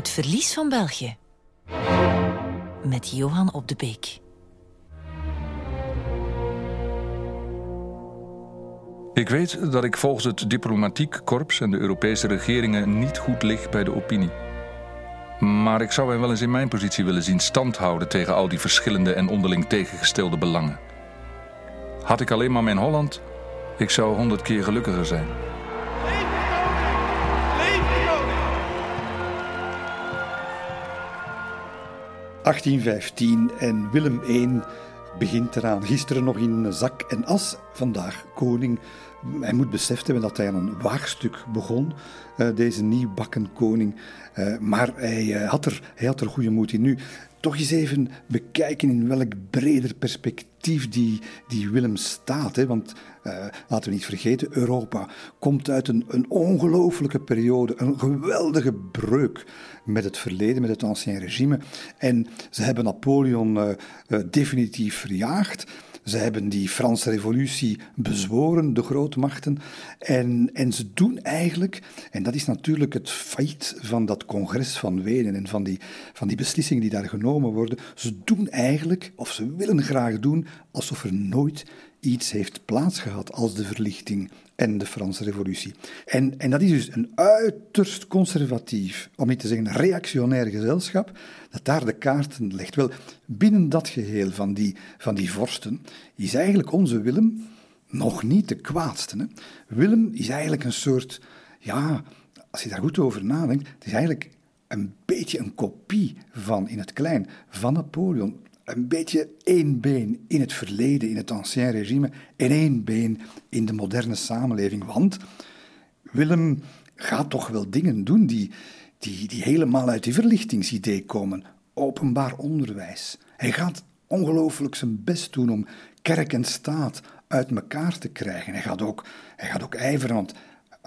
Het verlies van België. Met Johan op de Beek. Ik weet dat ik volgens het diplomatiek korps en de Europese regeringen niet goed lig bij de opinie. Maar ik zou hen wel eens in mijn positie willen zien standhouden tegen al die verschillende en onderling tegengestelde belangen. Had ik alleen maar mijn Holland, ik zou honderd keer gelukkiger zijn. 1815 en Willem I begint eraan. Gisteren nog in zak en as, vandaag koning. Hij moet beseft hebben dat hij aan een waagstuk begon, uh, deze nieuwbakken koning. Uh, maar hij, uh, had er, hij had er goede moed in. Nu, toch eens even bekijken in welk breder perspectief die, die Willem staat. Hè? Want uh, laten we niet vergeten, Europa komt uit een, een ongelooflijke periode, een geweldige breuk met het verleden, met het ancien regime. En ze hebben Napoleon uh, uh, definitief verjaagd. Ze hebben die Franse revolutie bezworen, de grootmachten. En, en ze doen eigenlijk, en dat is natuurlijk het feit van dat congres van Wenen en van die, van die beslissingen die daar genomen worden. Ze doen eigenlijk, of ze willen graag doen, alsof er nooit iets heeft plaatsgehad als de verlichting en de Franse Revolutie. En, en dat is dus een uiterst conservatief, om niet te zeggen reactionair gezelschap, dat daar de kaarten legt. Wel, binnen dat geheel van die, van die vorsten is eigenlijk onze Willem nog niet de kwaadste. Hè? Willem is eigenlijk een soort, ja, als je daar goed over nadenkt, het is eigenlijk een beetje een kopie van, in het klein, van Napoleon een beetje één been in het verleden, in het ancien regime, en één been in de moderne samenleving. Want Willem gaat toch wel dingen doen die, die, die helemaal uit die verlichtingsidee komen. Openbaar onderwijs. Hij gaat ongelooflijk zijn best doen om kerk en staat uit elkaar te krijgen. Hij gaat ook, hij gaat ook ijveren,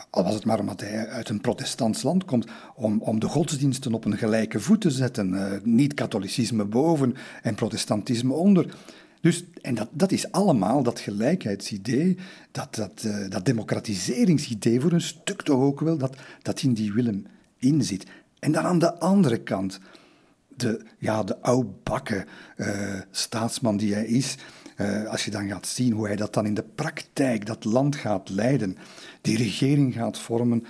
al was het maar omdat hij uit een protestants land komt, om, om de godsdiensten op een gelijke voet te zetten. Uh, niet katholicisme boven en protestantisme onder. Dus, en dat, dat is allemaal dat gelijkheidsidee, dat, dat, uh, dat democratiseringsidee voor een stuk toch ook wel, dat, dat in die Willem inzit. En dan aan de andere kant, de, ja, de oudbakken uh, staatsman die hij is, als je dan gaat zien hoe hij dat dan in de praktijk, dat land gaat leiden, die regering gaat vormen,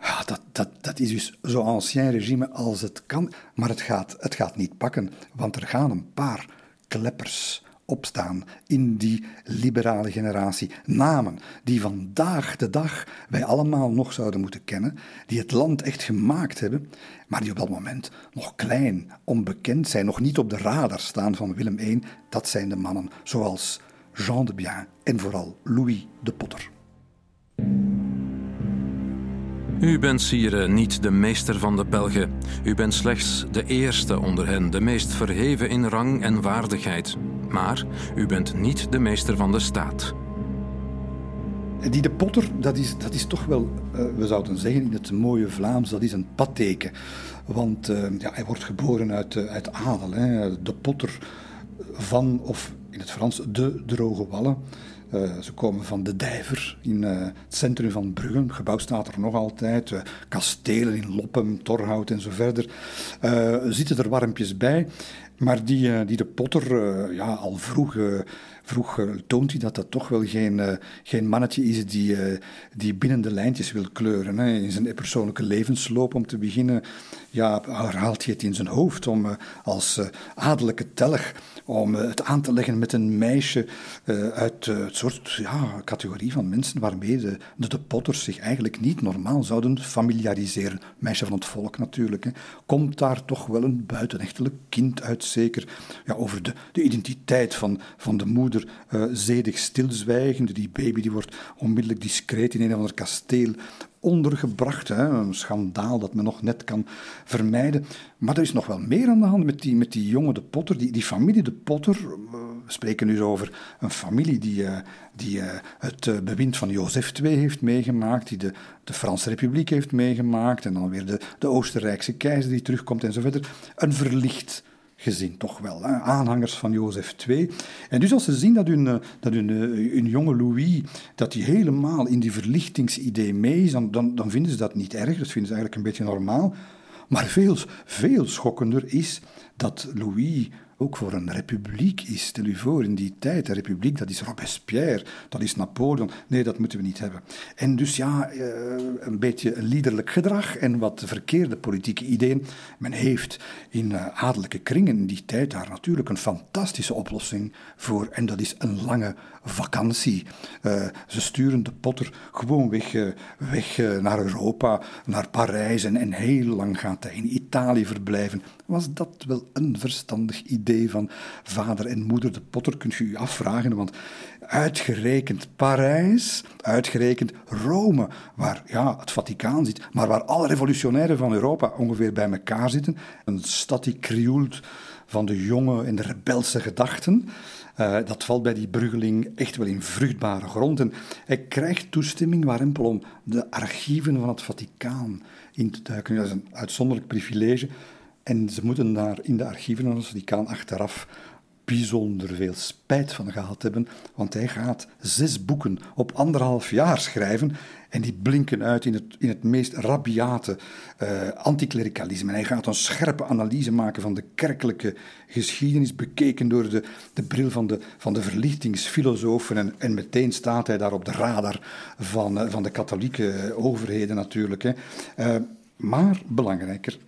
ja, dat, dat, dat is dus zo ancien regime als het kan. Maar het gaat, het gaat niet pakken, want er gaan een paar kleppers opstaan in die liberale generatie. Namen die vandaag de dag wij allemaal nog zouden moeten kennen, die het land echt gemaakt hebben, maar die op dat moment nog klein, onbekend zijn, nog niet op de radar staan van Willem I. Dat zijn de mannen zoals Jean de Bien en vooral Louis de Potter. U bent, sire, niet de meester van de Belgen. U bent slechts de eerste onder hen, de meest verheven in rang en waardigheid. Maar u bent niet de meester van de staat. Die de Potter, dat is, dat is toch wel, uh, we zouden zeggen in het mooie Vlaams, dat is een patteken. Want uh, ja, hij wordt geboren uit, uh, uit adel. Hè. De Potter van, of in het Frans, de droge wallen. Uh, ze komen van de Dijver in uh, het centrum van Brugge. Het gebouw staat er nog altijd. Uh, kastelen in Loppem, Torhout en zo verder. zitten er warmpjes bij. Maar die, die de Potter ja, al vroeg, vroeg toont hij dat dat toch wel geen, geen mannetje is die, die binnen de lijntjes wil kleuren. Hè. In zijn persoonlijke levensloop om te beginnen ja, herhaalt hij het in zijn hoofd om als adellijke telg om het aan te leggen met een meisje uit het soort ja, categorie van mensen waarmee de, de, potters zich eigenlijk niet normaal zouden familiariseren. Meisje van het volk natuurlijk. Hè. Komt daar toch wel een buitenechtelijk kind uit, zeker. Ja, over de, de identiteit van, van de moeder zedig stilzwijgende. Die baby die wordt onmiddellijk discreet in een of ander kasteel ondergebracht. Hè? Een schandaal dat men nog net kan vermijden. Maar er is nog wel meer aan de hand met die, met die jongen de Potter. Die, die familie de Potter, eh, we spreken nu over een familie die, uh, die uh, het bewind van Jozef II heeft meegemaakt, die de, de Franse Republiek heeft meegemaakt, en dan weer de, de Oostenrijkse keizer die terugkomt en zo verder. Een verlicht gezin, toch wel. Hè? Aanhangers van Jozef II. En dus als ze zien dat hun, eh, dat eh, hun jonge Louis dat hij helemaal in die verlichtingsidee mee is, dan, dan, dan vinden ze dat niet erg. Dat vinden ze eigenlijk een beetje normaal. Maar veel, veel schokkender is dat Louis ook voor een republiek is. Stel u voor, in die tijd, een republiek, dat is Robespierre, dat is Napoleon. Nee, dat moeten we niet hebben. En dus ja, eh, een beetje liederlijk gedrag en wat verkeerde politieke ideeën. Men heeft in eh, adellijke kringen in die tijd daar natuurlijk een fantastische oplossing voor. En dat is een lange vakantie. Uh, ze sturen de potter gewoon weg, weg naar Europa, naar Parijs. En, heel lang gaat hij in Italië verblijven. Was dat wel een verstandig idee? van vader en moeder de Potter kunt je je afvragen, want uitgerekend Parijs, uitgerekend Rome, waar ja, het Vaticaan zit, maar waar alle revolutionairen van Europa ongeveer bij elkaar zitten, een stad die krioelt van de jonge en de rebelse gedachten. Uh, dat valt bij die Bruggeling echt wel in vruchtbare grond. En hij krijgt toestemming warempel om de archieven van het Vaticaan in te duiken. Dat is een uitzonderlijk privilege. En ze moeten daar in de archieven van het Vaticaan achteraf bijzonder veel spijt van gehad hebben, want hij gaat zes boeken op anderhalf jaar schrijven en die blinken uit in het, in het meest rabiate uh, anticlericalisme. En hij gaat een scherpe analyse maken van de kerkelijke geschiedenis, bekeken door de, de bril van de, van de verlichtingsfilosofen. En, en meteen staat hij daar op de radar van, uh, van de katholieke overheden natuurlijk. Hè. Uh, maar belangrijker,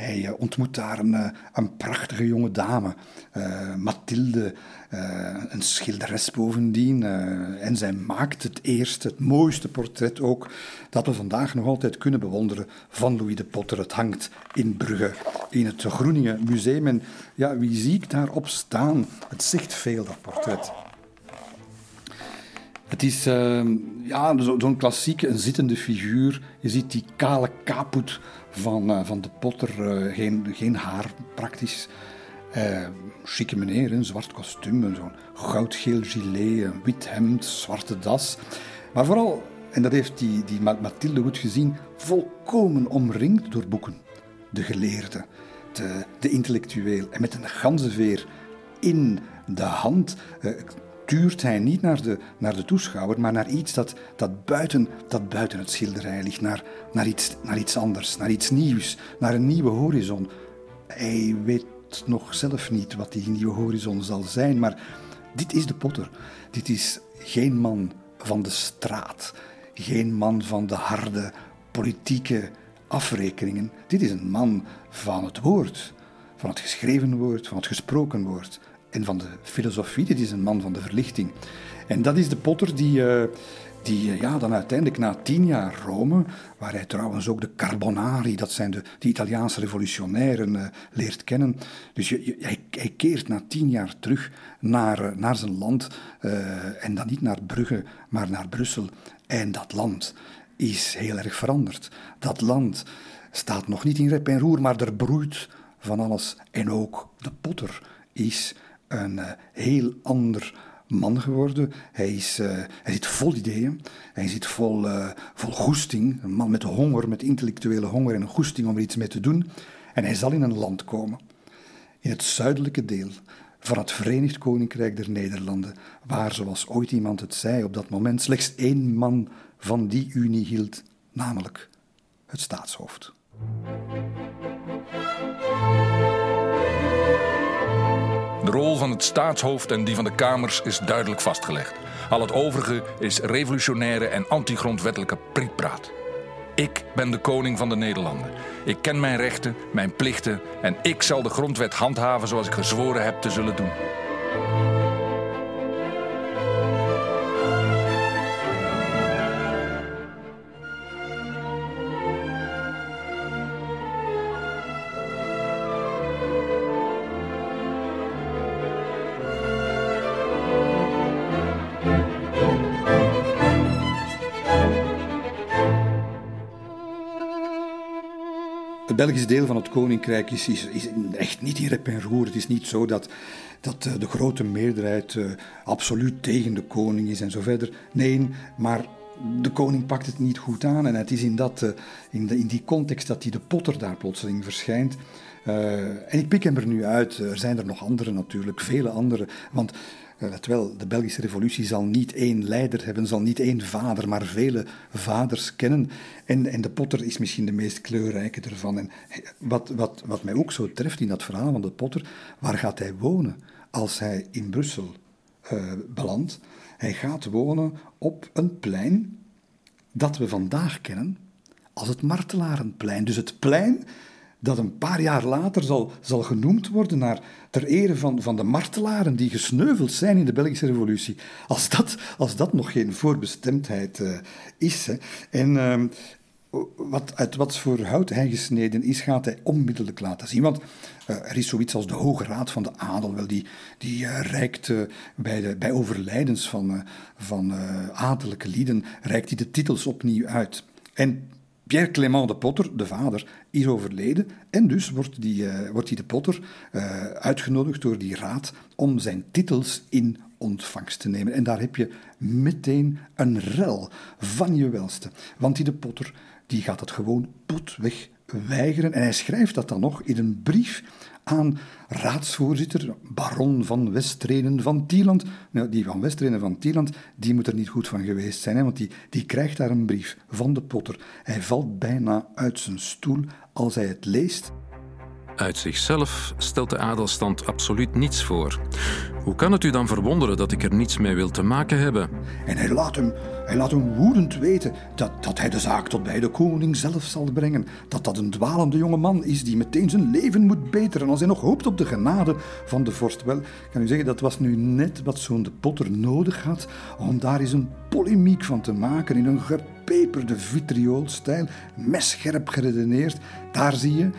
hij eh, ontmoet daar een, eh, een prachtige jonge dame, uh, Mathilde, een schilderes bovendien. En zij maakt het eerste, het mooiste portret ook, dat we vandaag nog altijd kunnen bewonderen van Louis de Potter. Het hangt in Brugge, in het Groeningen Museum. En ja, wie zie ik daarop staan? Het zegt veel, dat portret. Het is ja, zo'n klassieke, een zittende figuur. Je ziet die kale kaput van, uh, van de potter. Uh, geen, geen haar praktisch. Uh, chique meneer, een zwart kostuum, zo'n goudgeel gilet, een wit hemd, zwarte das. Maar vooral, en dat heeft die, die Mathilde goed gezien, volkomen omringd door boeken. De geleerde, de, de intellectueel. En met een ganzenveer in de hand tuurt hij niet naar de, naar de toeschouwer, maar naar iets dat, dat, buiten, dat buiten het schilderij ligt. Naar, naar, iets, naar iets anders, naar iets nieuws, naar een nieuwe horizon. Hij weet nog zelf niet wat die nieuwe horizon zal zijn, maar dit is de potter. Dit is geen man van de straat, geen man van de harde politieke afrekeningen. Dit is een man van het woord, van het geschreven woord, van het gesproken woord en van de filosofie. Dit is een man van de verlichting. En dat is de potter die, uh, die uh, ja, dan uiteindelijk na tien jaar Rome, waar hij trouwens ook de Carbonari, dat zijn de, de Italiaanse revolutionairen, uh, leert kennen. Dus je, hij, hij, keert na tien jaar terug naar, naar zijn land. en dan niet naar Brugge, maar naar Brussel. En dat land is heel erg veranderd. Dat land staat nog niet in rep en roer, maar er broeit van alles. En ook de potter is een uh, heel ander man geworden. Hij, is, uh, hij zit vol ideeën, hij zit vol, uh, vol goesting. Een man met honger, met intellectuele honger en een goesting om er iets mee te doen. En hij zal in een land komen, in het zuidelijke deel van het Verenigd Koninkrijk der Nederlanden, waar, zoals ooit iemand het zei, op dat moment slechts één man van die unie hield, namelijk het staatshoofd. De rol van het staatshoofd en die van de kamers is duidelijk vastgelegd. Al het overige is revolutionaire en antigrondwettelijke prietpraat. Ik ben de koning van de Nederlanden. Ik ken mijn rechten, mijn plichten en ik zal de grondwet handhaven zoals ik gezworen heb te zullen doen. Belgisch deel van het koninkrijk is, is, echt niet in rep en roer. Het is niet zo dat, dat eh, de grote meerderheid uh, absoluut tegen de koning is en zo verder. Nee, maar de koning pakt het niet goed aan. En het is in, dat, uh, in, de, in die context dat die de potter daar plotseling verschijnt. en ik pik hem er nu uit. Er zijn er nog andere natuurlijk, vele andere. Want let wel, de Belgische revolutie zal niet één leider hebben, zal niet één vader, maar vele vaders kennen. En, de Potter is misschien de meest kleurrijke ervan. En wat, wat, wat mij ook zo treft in dat verhaal van de Potter, waar gaat hij wonen als hij in Brussel uh, belandt? Hij gaat wonen op een plein dat we vandaag kennen als het Martelarenplein. Dus het plein dat een paar jaar later zal, zal genoemd worden naar, ter ere van, van de martelaren die gesneuveld zijn in de Belgische Revolutie. Als dat, als dat nog geen voorbestemdheid uh, is. En uh, wat, uit wat voor hout hij gesneden is, gaat hij onmiddellijk laten zien. Want uh, er is zoiets als de Hoge Raad van de Adel, wel, die, die uh, reikt bij, de, bij overlijdens van, van adellijke lieden, reikt hij de titels opnieuw uit. En Pierre Clément de Potter, de vader, is overleden. En dus wordt die, uh, wordt die de Potter uh, uitgenodigd door die raad om zijn titels in ontvangst te nemen. En daar heb je meteen een rel van je welste. Want die de Potter die gaat dat gewoon potweg weigeren. En hij schrijft dat dan nog in een brief aan raadsvoorzitter baron van Westrenen van Tieland. Nou, die van Westrenen van Tieland, die moet er niet goed van geweest zijn, hè, want die, die krijgt daar een brief van de potter. Hij valt bijna uit zijn stoel als hij het leest. Uit zichzelf stelt de adelstand absoluut niets voor. Hoe kan het u dan verwonderen dat ik er niets mee wil te maken hebben? En hij laat hem, hij laat hem woedend weten dat, dat hij de zaak tot bij de koning zelf zal brengen. Dat dat een dwalende jonge man is die meteen zijn leven moet beteren als hij nog hoopt op de genade van de vorst. Wel, kan u zeggen, dat was nu net wat zo'n de Potter nodig had om daar eens een polemiek van te maken in een gepeperde vitrioolstijl, messcherp geredeneerd. Daar zie je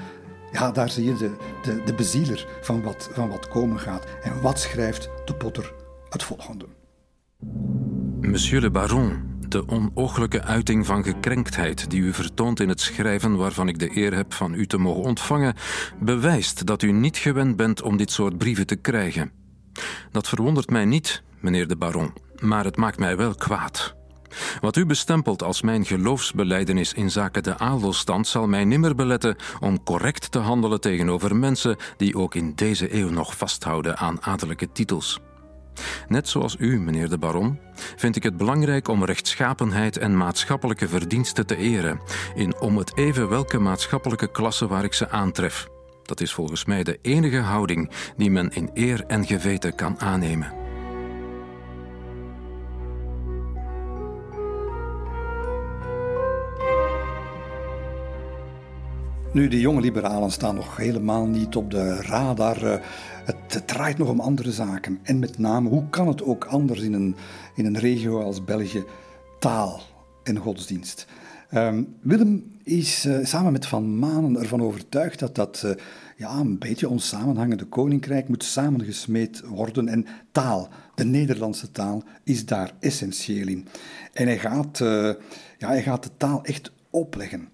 ja, daar zie je de, de, de bezieler van wat, van wat komen gaat. En wat schrijft de Potter het volgende? Monsieur le baron, de onooglijke uiting van gekrenktheid die u vertoont in het schrijven waarvan ik de eer heb van u te mogen ontvangen, bewijst dat u niet gewend bent om dit soort brieven te krijgen. Dat verwondert mij niet, meneer de baron, maar het maakt mij wel kwaad. Wat u bestempelt als mijn geloofsbeleidenis in zaken de adelstand zal mij nimmer beletten om correct te handelen tegenover mensen die ook in deze eeuw nog vasthouden aan adellijke titels. Net zoals u, meneer de baron, vind ik het belangrijk om rechtschapenheid en maatschappelijke verdiensten te eren, in om het even welke maatschappelijke klasse waar ik ze aantref. Dat is volgens mij de enige houding die men in eer en geweten kan aannemen. Nu, de jonge liberalen staan nog helemaal niet op de radar. Eh, het, draait nog om andere zaken. En met name, hoe kan het ook anders in een, in een regio als België? Taal en godsdienst. Um, Willem is uh, samen met Van Manen ervan overtuigd dat dat uh, ja, een beetje ons samenhangende koninkrijk moet samengesmeed worden. En taal, de Nederlandse taal, is daar essentieel in. En hij gaat, ja, hij gaat de taal echt opleggen.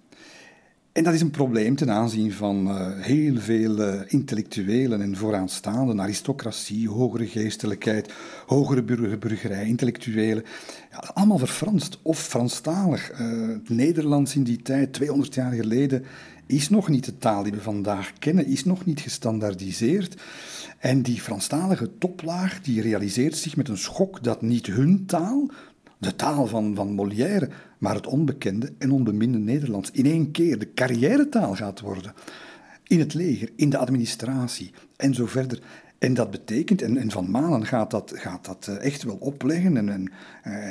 En dat is een probleem ten aanzien van uh, heel veel uh, intellectuelen en vooraanstaanden, aristocratie, hogere geestelijkheid, hogere burger, burgerij, intellectuelen. Ja, allemaal verfranst of Franstalig. Uh, het Nederlands in die tijd, 200 jaar geleden, is nog niet de taal die we vandaag kennen, is nog niet gestandaardiseerd. En die Franstalige toplaag die realiseert zich met een schok dat niet hun taal, de taal van, van Molière, maar het onbekende en onbeminde Nederlands in één keer de carrièretaal gaat worden. In het leger, in de administratie en zo verder. En dat betekent, en, en Van Manen gaat dat, gaat dat eh, echt wel opleggen en, en,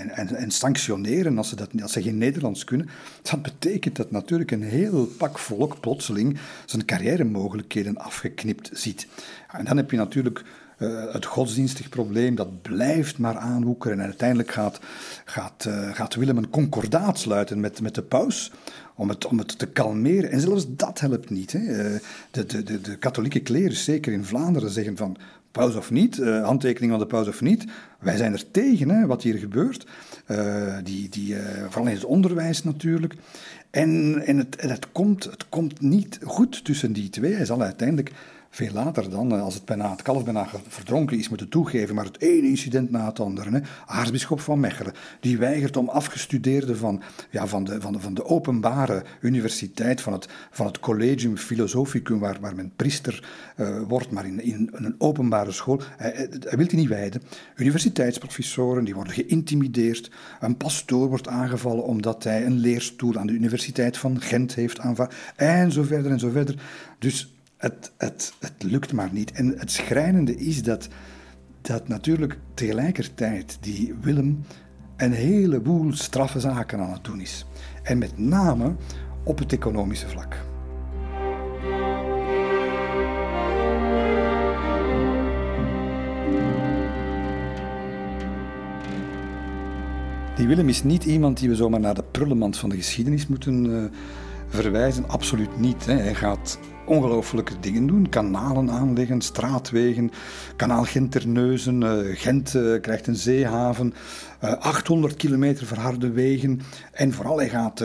en, en, sanctioneren als ze, dat, als ze geen Nederlands kunnen. Dat betekent dat natuurlijk een heel pak volk plotseling zijn carrière-mogelijkheden afgeknipt ziet. En dan heb je natuurlijk uh, het godsdienstig probleem, dat blijft maar aanwoekeren. En uiteindelijk gaat, gaat, uh, gaat Willem een concordaat sluiten met, met de paus om het, om het te kalmeren. En zelfs dat helpt niet. Hè. Uh, de, de, de, de katholieke klerus, zeker in Vlaanderen, zeggen van paus of niet, handtekening van de paus of niet. Wij zijn er tegen hè, wat hier gebeurt. die, die, vooral in het onderwijs natuurlijk. En, en, het, het, komt, het komt niet goed tussen die twee. Hij zal uiteindelijk veel later dan, als het, bijna, het kalf bijna verdronken is, moeten toegeven, maar het ene incident na het andere. Hè. Aartsbisschop van Mechelen, die weigert om afgestudeerden van, ja, van, de, van, de, van de openbare universiteit, van het, van het Collegium Philosophicum, waar, waar men priester uh, wordt, maar in, in een openbare school. Hij, hij wil die niet wijden. Universiteitsprofessoren die worden geïntimideerd. Een pastoor wordt aangevallen omdat hij een leerstoel aan de Universiteit van Gent heeft aanvaard. En zo verder en zo verder. Dus het, het, het lukt maar niet. En het schrijnende is dat, dat natuurlijk tegelijkertijd die Willem een heleboel straffe zaken aan het doen is. En met name op het economische vlak. Die Willem is niet iemand die we zomaar naar de prullenmand van de geschiedenis moeten uh, verwijzen. Absoluut niet. Hè. Hij gaat ongelooflijke dingen doen. Kanalen aanleggen, straatwegen, kanaal Gent-Terneuzen. Uh, Gent uh, krijgt een zeehaven. 800 eh, kilometer verharde wegen. En vooral, hij gaat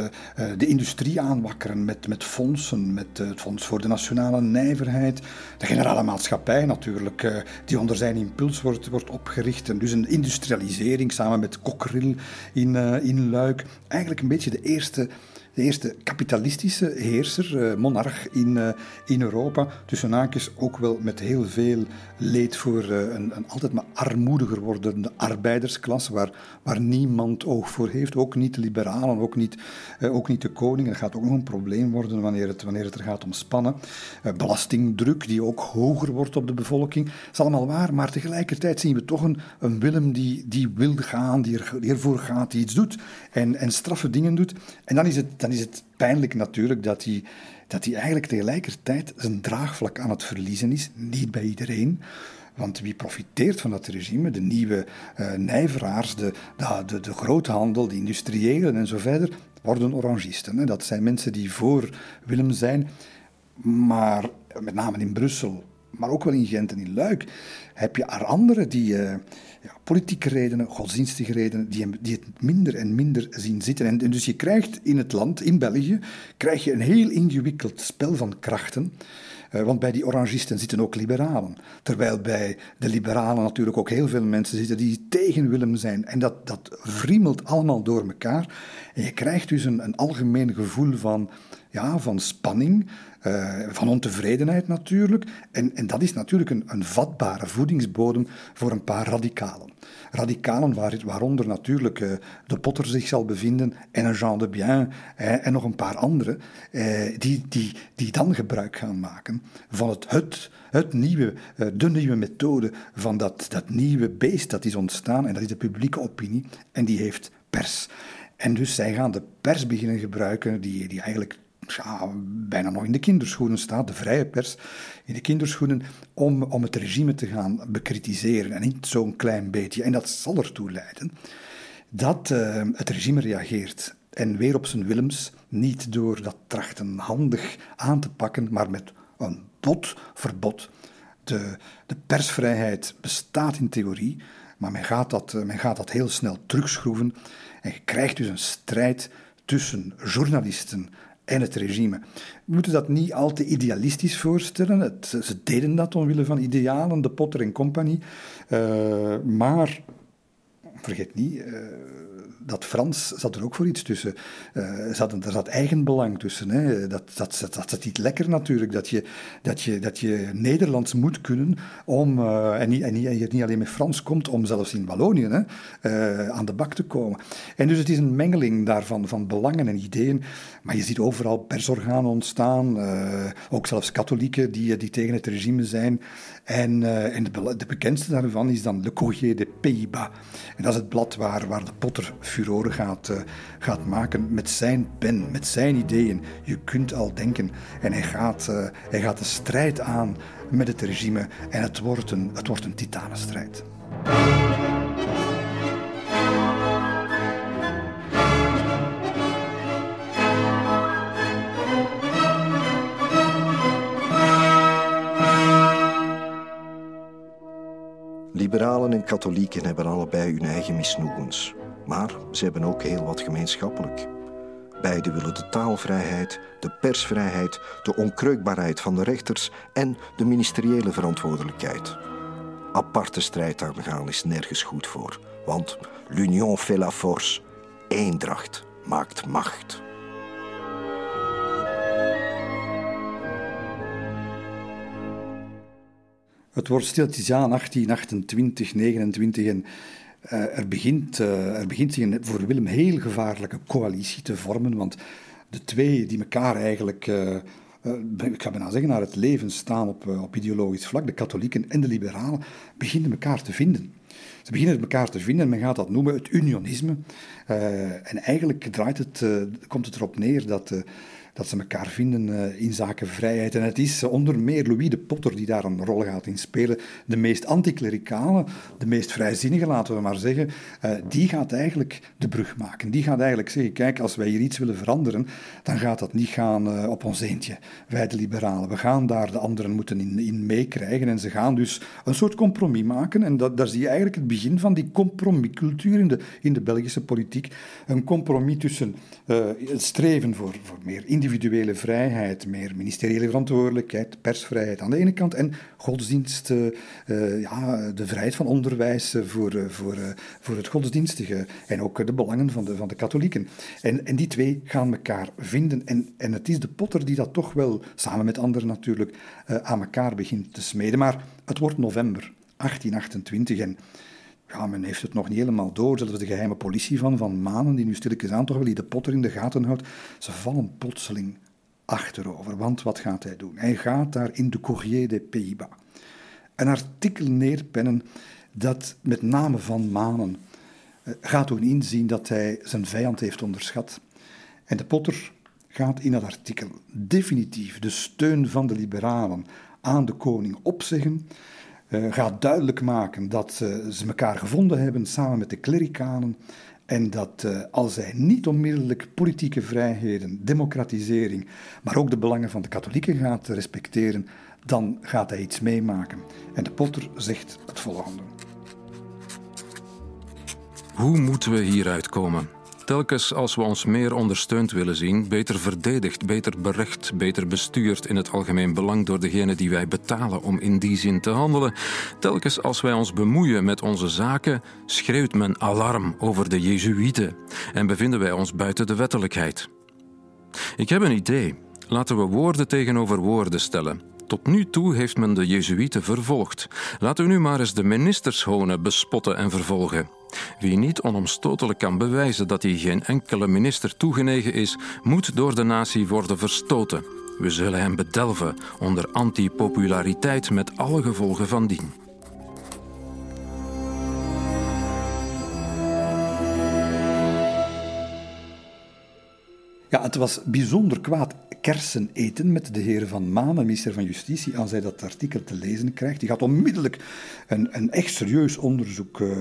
de industrie aanwakkeren met, met fondsen. Met het Fonds voor de Nationale Nijverheid. De Generale Maatschappij natuurlijk, die onder zijn impuls wordt, wordt opgericht. En dus een industrialisering samen met Cockerill in, in Luik. Eigenlijk een beetje de eerste de eerste kapitalistische heerser, eh, monarch in, eh, in Europa. Tussen haakjes ook wel met heel veel leed voor eh, een, een, altijd maar armoediger wordende arbeidersklasse, waar, waar niemand oog voor heeft. Ook niet de liberalen, ook niet, ook niet de koning. Dat gaat ook nog een probleem worden wanneer het, wanneer het er gaat om spannen. belastingdruk die ook hoger wordt op de bevolking. Dat is allemaal waar, maar tegelijkertijd zien we toch een, een Willem die, die wil gaan, die, er, die ervoor gaat, die iets doet en, en straffe dingen doet. En dan is het dan is het pijnlijk natuurlijk dat hij, dat hij eigenlijk tegelijkertijd zijn draagvlak aan het verliezen is. Niet bij iedereen. Want wie profiteert van dat regime? De nieuwe uh, nijveraars, de, de, de, de groothandel, de industriëlen en zo verder, worden orangisten. Hè. Dat zijn mensen die voor Willem zijn, maar met name in Brussel, maar ook wel in Gent en in Luik, heb je er anderen die, uh, ja, politieke redenen, godsdienstige redenen, die, die het minder en minder zien zitten. En, dus je krijgt in het land, in België, krijg je een heel ingewikkeld spel van krachten. Uh, want bij die orangisten zitten ook liberalen. Terwijl bij de liberalen natuurlijk ook heel veel mensen zitten die tegen Willem zijn. En dat, dat allemaal door elkaar. En je krijgt dus een, een algemeen gevoel van, ja, van spanning, uh, van ontevredenheid natuurlijk. En, en dat is natuurlijk een, een vatbare voedingsbodem voor een paar radicalen. Radicalen waar, waaronder natuurlijk uh, de Potter zich zal bevinden en Jean de Bien en nog een paar anderen, die, die, die dan gebruik gaan maken van het, het, het nieuwe, de nieuwe methode van dat, dat nieuwe beest dat is ontstaan en dat is de publieke opinie en die heeft pers. En dus zij gaan de pers beginnen gebruiken, die, die eigenlijk ja, bijna nog in de kinderschoenen staat, de vrije pers, in de kinderschoenen, om, om het regime te gaan bekritiseren. En niet zo'n klein beetje. En dat zal ertoe leiden dat uh, het regime reageert. En weer op zijn Willems, niet door dat trachten handig aan te pakken, maar met een bot verbod. De, de persvrijheid bestaat in theorie, maar men gaat, dat, men gaat dat heel snel terugschroeven. En je krijgt dus een strijd tussen journalisten en het regime. We moeten dat niet al te idealistisch voorstellen. Het, ze deden dat omwille van idealen, de Potter en compagnie. Uh, maar vergeet niet, uh, dat Frans zat er ook voor iets tussen. Uh, zat, er zat eigenbelang tussen. Hè. Dat, dat, dat, is niet lekker natuurlijk, dat je, dat, je, dat je Nederlands moet kunnen om, uh, en, niet, en, niet, je niet alleen met Frans komt, om zelfs in Wallonië hè, uh, aan de bak te komen. En dus het is een mengeling daarvan, van belangen en ideeën. Maar je ziet overal persorganen ontstaan, ook zelfs katholieken die, die tegen het regime zijn. En, en de, de, bekendste daarvan is dan Le Courrier des Pays-Bas. En dat is het blad waar, waar de Potter furoren gaat, uh, gaat maken met zijn pen, met zijn ideeën. Je kunt al denken. En hij gaat, uh, hij gaat de strijd aan met het regime en het wordt een, het wordt een titanenstrijd. Liberalen en katholieken hebben allebei hun eigen misnoegens. Maar ze hebben ook heel wat gemeenschappelijk. Beiden willen de taalvrijheid, de persvrijheid, de onkreukbaarheid van de rechters en de ministeriële verantwoordelijkheid. Aparte strijd aangaan is nergens goed voor, want l'union fait la force, eendracht maakt macht. Het wordt stiltjes aan 1828, 29 en uh, er, begint, uh, er begint zich een voor Willem heel gevaarlijke coalitie te vormen, want de twee die elkaar eigenlijk, uh, ik ga bijna zeggen, naar het leven staan op, op ideologisch vlak, de katholieken en de liberalen, beginnen elkaar te vinden. Ze beginnen elkaar te vinden en men gaat dat noemen het unionisme. en eigenlijk draait het, komt het erop neer dat dat ze elkaar vinden eh, in zaken vrijheid. En het is onder meer Louis de Potter die daar een rol gaat in spelen. De meest anticlericale, de meest vrijzinnige, laten we maar zeggen, eh, die gaat eigenlijk de brug maken. Die gaat eigenlijk zeggen, kijk, als wij hier iets willen veranderen, dan gaat dat niet gaan eh, op ons eentje, wij de liberalen. We gaan daar de anderen moeten in, in meekrijgen en ze gaan dus een soort compromis maken. En dat, daar zie je eigenlijk het begin van die compromiscultuur in de, in de Belgische politiek. Een compromis tussen het streven voor, voor meer individuele vrijheid, meer ministeriële verantwoordelijkheid, persvrijheid aan de ene kant en godsdienst, uh, ja, de vrijheid van onderwijs voor, uh, voor, uh, voor het godsdienstige en ook de belangen van de, van de katholieken. En, en die twee gaan elkaar vinden en, en het is de potter die dat toch wel, samen met anderen natuurlijk, aan elkaar begint te smeden. Maar het wordt november 1828 en ja, men heeft het nog niet helemaal door. Zelfs de geheime politie van Van Manen, die nu stilletjes aan toch wel die de potter in de gaten houdt, ze vallen plotseling achterover. Want wat gaat hij doen? Hij gaat daar in de Courrier des Pays-Bas een artikel neerpennen dat met name Van Manen eh, gaat doen inzien dat hij zijn vijand heeft onderschat. En de potter gaat in dat artikel definitief de steun van de liberalen aan de koning opzeggen gaat duidelijk maken dat uh, ze elkaar gevonden hebben samen met de klerikanen en dat uh, als hij niet onmiddellijk politieke vrijheden, democratisering, maar ook de belangen van de katholieken gaat respecteren, dan gaat hij iets meemaken. En de Potter zegt het volgende. Hoe moeten we hieruit komen? Telkens als we ons meer ondersteund willen zien, beter verdedigd, beter berecht, beter bestuurd in het algemeen belang door degene die wij betalen om in die zin te handelen, telkens als wij ons bemoeien met onze zaken, schreeuwt men alarm over de Jezuïeten en bevinden wij ons buiten de wettelijkheid. Ik heb een idee. Laten we woorden tegenover woorden stellen. Tot nu toe heeft men de Jezuïeten vervolgd. Laten we nu maar eens de ministers honen, bespotten en vervolgen. Wie niet onomstotelijk kan bewijzen dat hij geen enkele minister toegenegen is, moet door de natie worden verstoten. We zullen hem bedelven onder antipopulariteit met alle gevolgen van dien. Ja, het was bijzonder kwaad kersen eten met de heren van Maan, minister van Justitie, als hij dat artikel te lezen krijgt. Die gaat onmiddellijk een, een echt serieus onderzoek uh,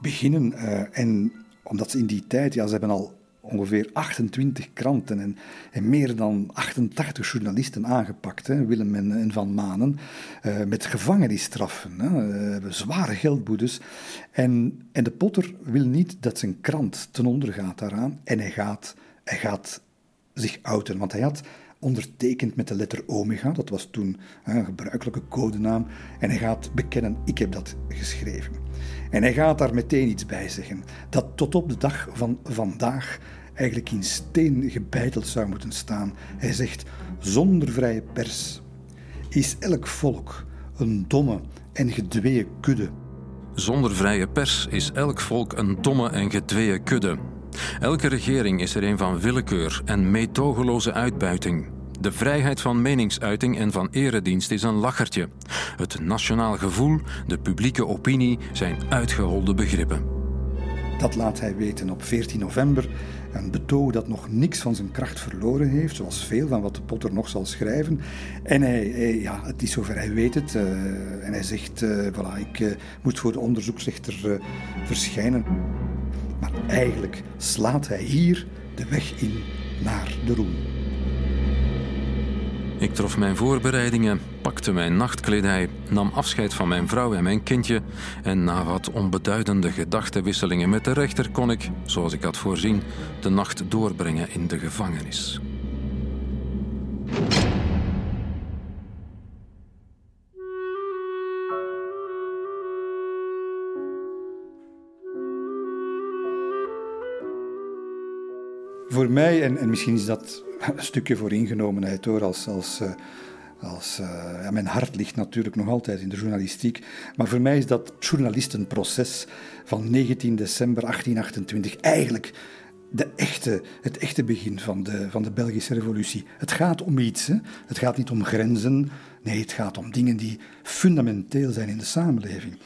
beginnen. Uh, en omdat ze in die tijd, ja, ze hebben al ongeveer 28 kranten en, en, meer dan 88 journalisten aangepakt, hè, Willem en, en Van Manen, uh, met gevangenisstraffen, hè, zware geldboetes. En, en de Potter wil niet dat zijn krant ten onder gaat daaraan en hij gaat, hij gaat zich outen, want hij had ondertekend met de letter omega, dat was toen een gebruikelijke codenaam, en hij gaat bekennen, ik heb dat geschreven. En hij gaat daar meteen iets bij zeggen, dat tot op de dag van vandaag eigenlijk in steen gebeiteld zou moeten staan. Hij zegt, zonder vrije pers is elk volk een domme en gedweeën kudde. Zonder vrije pers is elk volk een domme en gedweeën kudde. Elke regering is er een van willekeur en meetogeloze uitbuiting. De vrijheid van meningsuiting en van eredienst is een lachertje. Het nationaal gevoel, de publieke opinie zijn uitgeholde begrippen. Dat laat hij weten op 14 november. Een betoog dat nog niks van zijn kracht verloren heeft, zoals veel van wat Potter nog zal schrijven. En hij, ja, het is zover, hij weet het. Uh, en hij zegt, uh, voilà, ik uh, moet voor de onderzoeksrechter verschijnen. Maar eigenlijk slaat hij hier de weg in naar de roem. Ik trof mijn voorbereidingen, pakte mijn nachtkledij, nam afscheid van mijn vrouw en mijn kindje en na wat onbeduidende gedachtenwisselingen met de rechter kon ik, zoals ik had voorzien, de nacht doorbrengen in de gevangenis. Voor mij, en, en misschien is dat een stukje vooringenomenheid hoor, als, als, eh, als, uh, ja, mijn hart ligt natuurlijk nog altijd in de journalistiek, maar voor mij is dat journalistenproces van 19 december 1828 eigenlijk de echte, het echte begin van de, van de Belgische revolutie. Het gaat om iets, hè? het gaat niet om grenzen, nee, het gaat om dingen die fundamenteel zijn in de samenleving.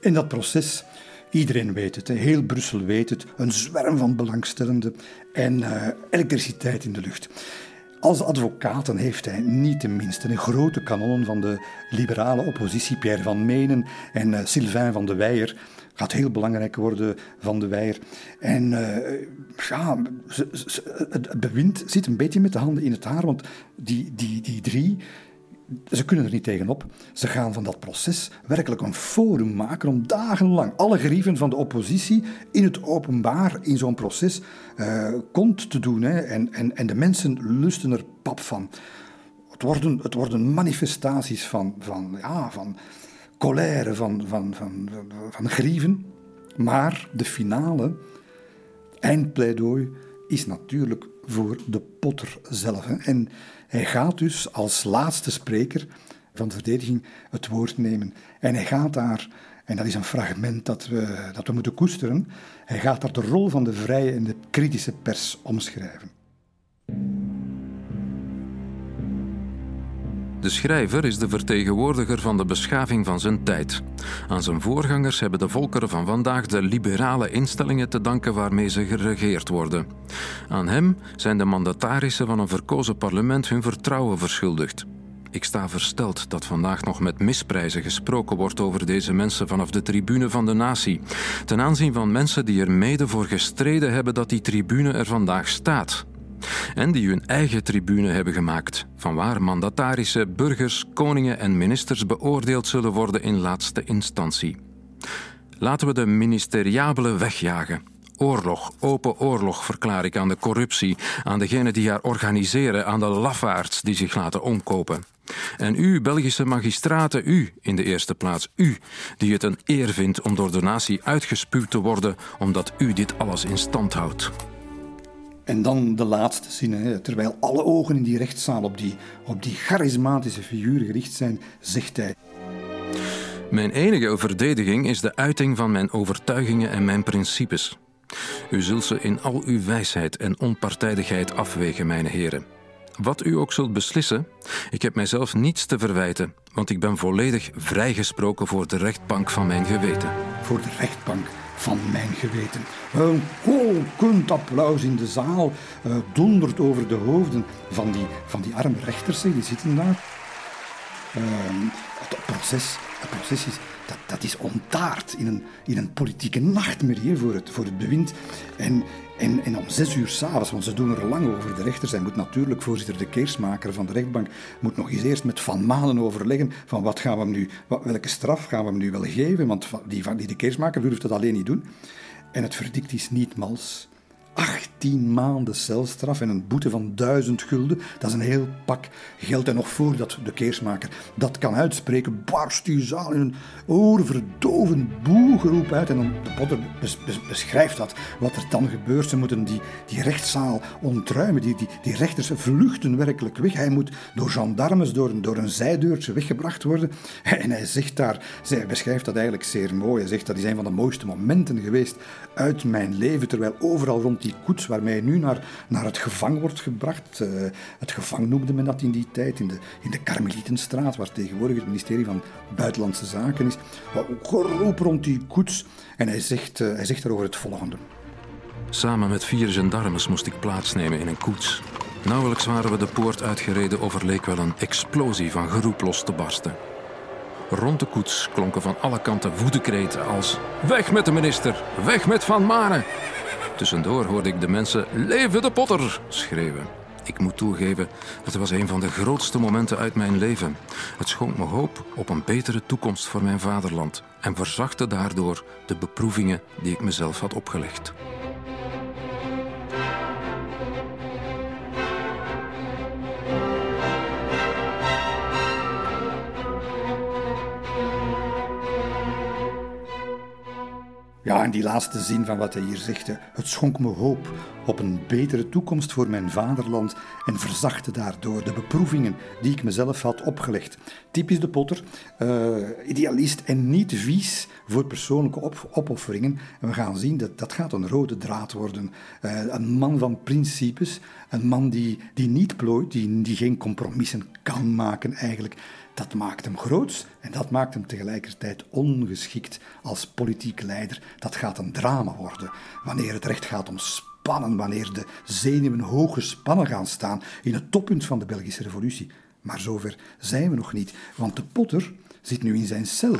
En dat proces Iedereen weet het, heel Brussel weet het, een zwerm van belangstellenden en uh, elektriciteit in de lucht. Als advocaten heeft hij niet tenminste een grote kanonnen van de liberale oppositie, Pierre van Menen en uh, Sylvain van de Weijer, gaat heel belangrijk worden van de Weijer. En uh, ja, het bewind zit een beetje met de handen in het haar, want die, die, die drie ze kunnen er niet tegenop. Ze gaan van dat proces werkelijk een forum maken om dagenlang alle grieven van de oppositie in het openbaar in zo'n proces uh, kont te doen. Hè. En, en, en de mensen lusten er pap van. Het worden, het worden manifestaties van, van, ja, van colère, van, van, van, van grieven. Maar de finale, eindpleidooi, is natuurlijk voor de potter zelf. Hè. En hij gaat dus als laatste spreker van de verdediging het woord nemen. En hij gaat daar, en dat is een fragment dat we, dat we moeten koesteren, hij gaat daar de rol van de vrije en de kritische pers omschrijven. De schrijver is de vertegenwoordiger van de beschaving van zijn tijd. Aan zijn voorgangers hebben de volkeren van vandaag de liberale instellingen te danken waarmee ze geregeerd worden. Aan hem zijn de mandatarissen van een verkozen parlement hun vertrouwen verschuldigd. Ik sta versteld dat vandaag nog met misprijzen gesproken wordt over deze mensen vanaf de tribune van de natie, ten aanzien van mensen die er mede voor gestreden hebben dat die tribune er vandaag staat en die hun eigen tribune hebben gemaakt, vanwaar mandatarissen, burgers, koningen en ministers beoordeeld zullen worden in laatste instantie. Laten we de ministeriabele wegjagen. Oorlog, open oorlog verklaar ik aan de corruptie, aan degenen die haar organiseren, aan de lafaards die zich laten omkopen. En u, Belgische magistraten, u in de eerste plaats, u, die het een eer vindt om door de natie uitgespuwd te worden, omdat u dit alles in stand houdt. En dan de laatste zin, terwijl alle ogen in die rechtszaal op die, op die charismatische figuur gericht zijn, zegt hij. Mijn enige verdediging is de uiting van mijn overtuigingen en mijn principes. U zult ze in al uw wijsheid en onpartijdigheid afwegen, mijn heren. Wat u ook zult beslissen, ik heb mijzelf niets te verwijten, want ik ben volledig vrijgesproken voor de rechtbank van mijn geweten. Voor de rechtbank van mijn geweten. Een kolkend applaus in de zaal uh, dondert over de hoofden van die, van die arme rechters, die zitten daar. Uh, het proces, het proces is, dat, dat is ontaard in een, in een politieke nachtmerrie voor het, voor het bewind. En, en, en om zes uur s'avonds, want ze doen er lang over, de rechter, zij moet natuurlijk, voorzitter de keersmaker van de rechtbank, moet nog eens eerst met Van Manen overleggen van wat gaan we hem nu, welke straf gaan we hem nu wel geven, want die, die de keersmaker durft dat alleen niet doen. En het verdict is niet mals. 18 maanden celstraf en een boete van 1000 gulden. Dat is een heel pak geld. En nog voordat de keersmaker dat kan uitspreken, barst die zaal in een oorverdovend boegeroep uit. En dan de potter beschrijft dat, wat er dan gebeurt. Ze moeten die, die rechtszaal ontruimen. Die, die, die rechters vluchten werkelijk weg. Hij moet door gendarmes door, door een zijdeurtje weggebracht worden. En hij zegt daar, hij beschrijft dat eigenlijk zeer mooi. Hij zegt dat is een van de mooiste momenten geweest uit mijn leven. Terwijl overal rond die koets waarmee nu naar, naar het gevang wordt gebracht. Uh, het gevang noemde men dat in die tijd, in de, in de Karmelietenstraat, waar tegenwoordig het ministerie van Buitenlandse Zaken is. Geroep rond die koets. En hij zegt, uh, hij zegt daarover het volgende. Samen met vier gendarmes moest ik plaatsnemen in een koets. Nauwelijks waren we de poort uitgereden of er leek wel een explosie van geroep los te barsten. Rond de koets klonken van alle kanten woedekreten als... Weg met de minister! Weg met Van Manen! Tussendoor hoorde ik de mensen leven de potter schreeuwen. Ik moet toegeven, het was een van de grootste momenten uit mijn leven. Het schonk me hoop op een betere toekomst voor mijn vaderland en verzachtte daardoor de beproevingen die ik mezelf had opgelegd. Ja, en die laatste zin van wat hij hier zegt, het schonk me hoop op een betere toekomst voor mijn vaderland en verzachtte daardoor de beproevingen die ik mezelf had opgelegd. Typisch de Potter, uh, idealist en niet vies voor persoonlijke opofferingen. En we gaan zien dat dat gaat een rode draad worden. Uh, een man van principes, een man die, die niet plooit, die, die geen compromissen kan maken eigenlijk. Dat maakt hem groots en dat maakt hem tegelijkertijd ongeschikt als politiek leider. Dat gaat een drama worden wanneer het recht gaat om spannen, wanneer de zenuwen hoog gespannen gaan staan in het toppunt van de Belgische revolutie. Maar zover zijn we nog niet, want de Potter zit nu in zijn cel.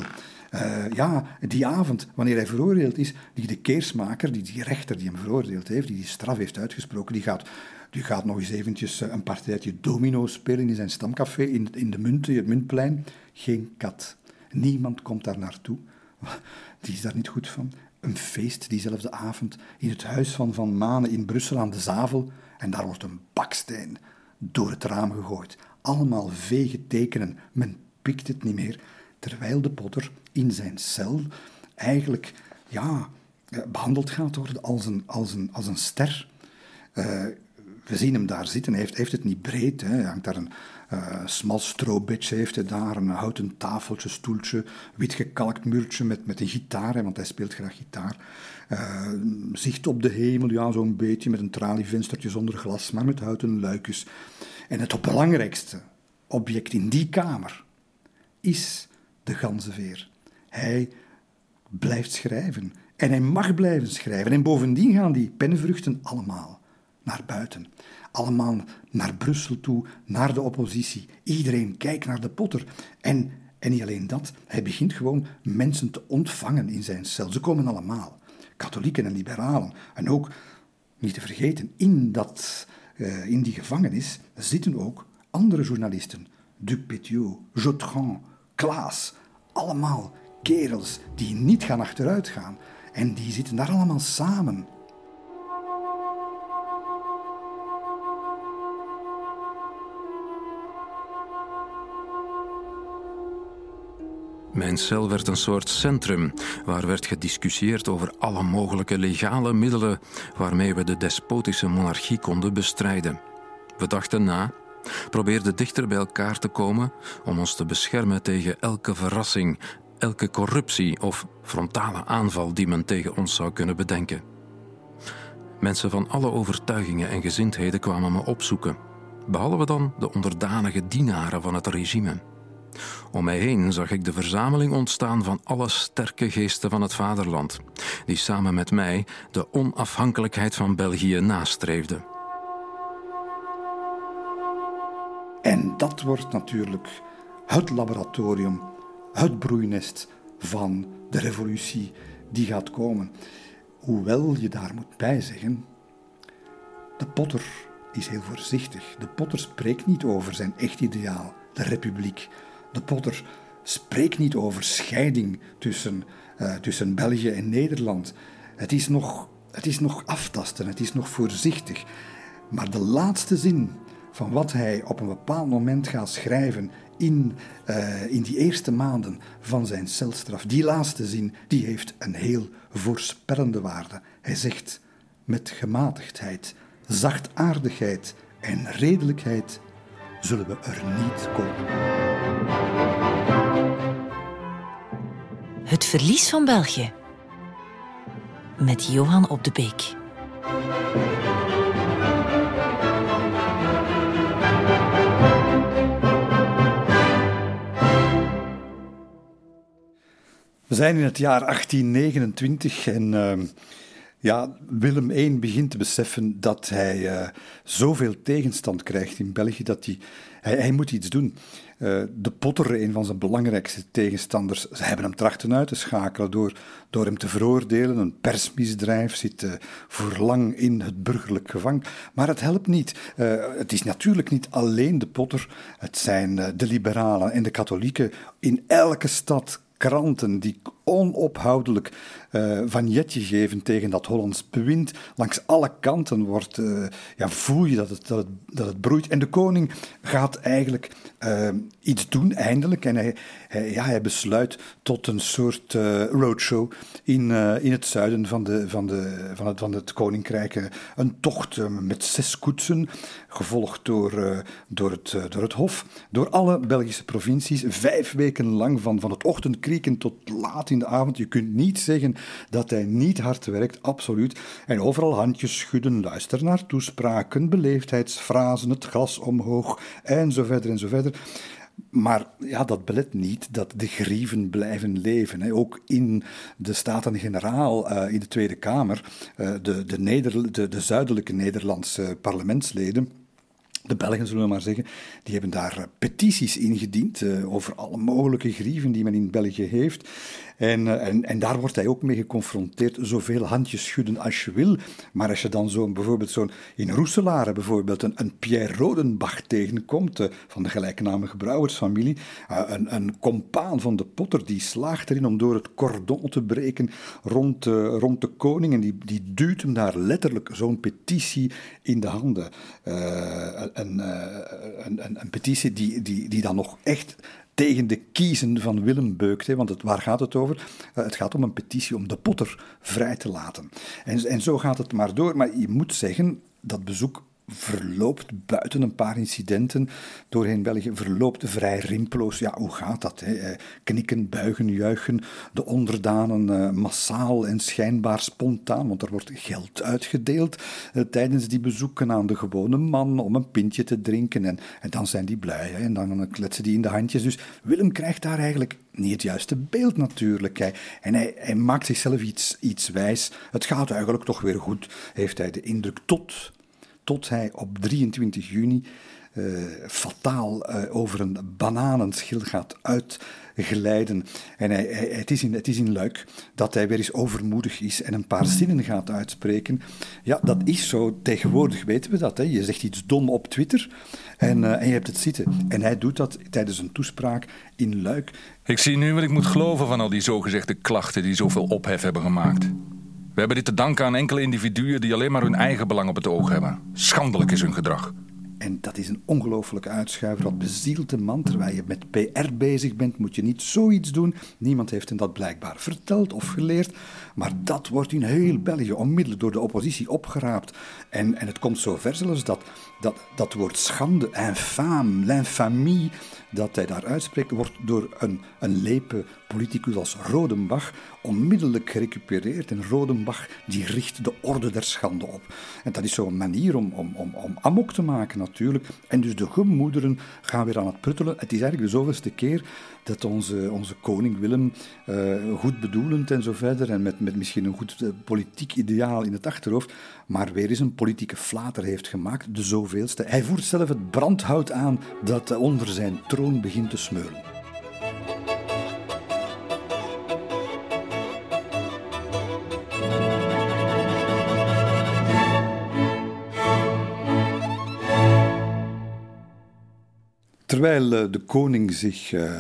Uh, ja, die avond, wanneer hij veroordeeld is, die de keersmaker, die, die rechter die hem veroordeeld heeft, die die straf heeft uitgesproken, die gaat die gaat nog eens eventjes eh, een partijtje domino spelen in zijn stamcafé in, in de Munten, het Muntplein. Geen kat. Niemand komt daar naartoe. Die is daar niet goed van. Een feest diezelfde avond in het huis van Van Manen in Brussel aan de Zavel. En daar wordt een baksteen door het raam gegooid. Allemaal vege tekenen. Men pikt het niet meer. Terwijl de potter in zijn cel eigenlijk ja, eh, behandeld gaat worden als een, als een, als een ster. Uh, we zien hem daar zitten. Hij heeft, heeft het niet breed. Hè. Hij hangt daar een uh, smal strobedje, heeft hij daar een houten tafeltje, stoeltje, wit gekalkt muurtje met, met een gitaar, hè, want hij speelt graag gitaar. Uh, zicht op de hemel, ja, zo'n beetje met een tralievenstertje zonder glas, maar met houten luikjes. En het belangrijkste object in die kamer is de ganzenveer. Hij blijft schrijven. En hij mag blijven schrijven. En bovendien gaan die penvruchten allemaal naar buiten. Allemaal naar Brussel toe, naar de oppositie. Iedereen kijkt naar de potter. En, en niet alleen dat, hij begint gewoon mensen te ontvangen in zijn cel. Ze komen allemaal. Katholieken en liberalen. En ook, niet te vergeten, in, dat, uh, in die gevangenis zitten ook andere journalisten. Ducpétieux, Jotran, Klaas. Allemaal kerels die niet gaan achteruit gaan. En die zitten daar allemaal samen Mijn cel werd een soort centrum waar werd gediscussieerd over alle mogelijke legale middelen waarmee we de despotische monarchie konden bestrijden. We dachten na, probeerden dichter bij elkaar te komen om ons te beschermen tegen elke verrassing, elke corruptie of frontale aanval die men tegen ons zou kunnen bedenken. Mensen van alle overtuigingen en gezindheden kwamen me opzoeken, behalve dan de onderdanige dienaren van het regime. Om mij heen zag ik de verzameling ontstaan van alle sterke geesten van het vaderland, die samen met mij de onafhankelijkheid van België nastreefden. En dat wordt natuurlijk het laboratorium, het broeinest van de revolutie die gaat komen. Hoewel je daar moet bijzeggen, de Potter is heel voorzichtig. De Potter spreekt niet over zijn echt ideaal, de republiek. De Potter spreekt niet over scheiding tussen, uh, tussen België en Nederland. Het is, nog, het is nog aftasten, het is nog voorzichtig. Maar de laatste zin van wat hij op een bepaald moment gaat schrijven in, uh, in die eerste maanden van zijn celstraf, die laatste zin, die heeft een heel voorspellende waarde. Hij zegt met gematigdheid, zachtaardigheid en redelijkheid zullen we er niet komen. Het verlies van België. Met Johan op de Beek. We zijn in het jaar 1829 en uh, Ja, Willem I begint te beseffen dat hij uh, zoveel tegenstand krijgt in België dat hij, hij, moet iets doen. Uh, de Potter, een van zijn belangrijkste tegenstanders, ze hebben hem trachten uit te schakelen door, door hem te veroordelen. Een persmisdrijf zit uh, voor lang in het burgerlijk gevang. Maar het helpt niet. Het is natuurlijk niet alleen de Potter. Het zijn de liberalen en de katholieken in elke stad kranten die onophoudelijk uh, vanjetje geven tegen dat Hollands bewind. Langs alle kanten wordt, uh, ja, voel je dat het, dat, het, dat het broeit. En de koning gaat eigenlijk uh, iets doen, eindelijk. En hij, hij, ja, hij besluit tot een soort roadshow in, in het zuiden van, de, van, de, van, het, van het koninkrijk. Een tocht met zes koetsen, gevolgd door, door, het, door het Hof, door alle Belgische provincies. Vijf weken lang, van, van het ochtendkrieken tot laat in de avond. Je kunt niet zeggen dat hij niet hard werkt, absoluut. En overal handjes schudden, luister naar toespraken, beleefdheidsfrasen, het glas omhoog en zo verder en zo verder. Maar ja, dat belet niet dat de grieven blijven leven. Ook in de Staten-Generaal, uh, in de Tweede Kamer, uh, de, de, de, de zuidelijke Nederlandse parlementsleden de Belgen, zullen we maar zeggen, die hebben daar eh, petities ingediend over alle mogelijke grieven die men in België heeft. En, uh, en, en, daar wordt hij ook mee geconfronteerd. Zoveel handjes schudden als je wil. Maar als je dan zo'n, bijvoorbeeld zo'n, in Roeselare bijvoorbeeld, een, een Pierre Rodenbach tegenkomt, uh, van de gelijknamige brouwersfamilie, een, een compaan van de potter, die slaagt erin om door het cordon te breken rond, rond de koning. En die, die duwt hem daar letterlijk zo'n petitie in de handen eh, een, een, een, petitie die, die, die dan nog echt tegen de kiezen van Willem beukt. Hè, want het, waar gaat het over? Uh, het gaat om een petitie om de potter vrij te laten. En, en zo gaat het maar door. Maar je moet zeggen, dat bezoek verloopt buiten een paar incidenten doorheen België, verloopt vrij rimpelloos. Ja, hoe gaat dat? Hè? Eh, knikken, buigen, juichen, de onderdanen uh, massaal en schijnbaar spontaan, want er wordt geld uitgedeeld uh, tijdens die bezoeken aan de gewone man om een pintje te drinken. En, en dan zijn die blij hè? en dan kletsen die in de handjes. Dus Willem krijgt daar eigenlijk niet het juiste beeld natuurlijk. En hij, hij maakt zichzelf iets, iets wijs. Het gaat eigenlijk toch weer goed, heeft hij de indruk, tot tot hij op 23 juni uh, fataal uh, over een bananenschil gaat uitglijden. En hij, het, is in, het is in luik dat hij weer eens overmoedig is en een paar zinnen gaat uitspreken. Ja, dat is zo. Tegenwoordig weten we dat. Hè. Je zegt iets dom op Twitter en, uh, en je hebt het zitten. En hij doet dat tijdens een toespraak in luik. Ik zie nu wat ik moet geloven van al die zogezegde klachten die zoveel ophef hebben gemaakt. We hebben dit te danken aan enkele individuen die alleen maar hun eigen belang op het oog hebben. Schandelijk is hun gedrag. En dat is een ongelooflijke uitschuiver. Dat bezielt de man. Terwijl je met PR bezig bent, moet je niet zoiets doen. Niemand heeft hem dat blijkbaar verteld of geleerd. Maar dat wordt in heel België onmiddellijk door de oppositie opgeraapt. En, en het komt zo ver zelfs dat dat, dat woord schande, infame, l'infamie, dat hij daar uitspreekt, wordt door een, een lepe politicus als Rodenbach onmiddellijk gerecupereerd. En Rodenbach die richt de orde der schande op. En dat is zo'n manier om, om, om, om amok te maken natuurlijk. En dus de gemoederen gaan weer aan het pruttelen. Het is eigenlijk de zoveelste keer dat onze, onze koning Willem, uh, goed bedoelend en zo verder, en met, met misschien een goed uh, politiek ideaal in het achterhoofd, maar weer eens een politieke flater heeft gemaakt, de zoveelste. Hij voert zelf het brandhout aan dat onder zijn troon begint te smeulen. Terwijl uh, de koning zich uh,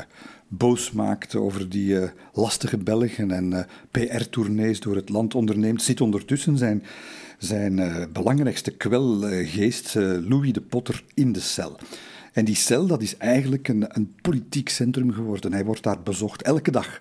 boos maakt over die uh, lastige Belgen en PR-tournees door het land onderneemt, zit ondertussen zijn, zijn belangrijkste kwelgeest, Louis de Potter, in de cel. En die cel dat is eigenlijk een, een politiek centrum geworden. Hij wordt daar bezocht elke dag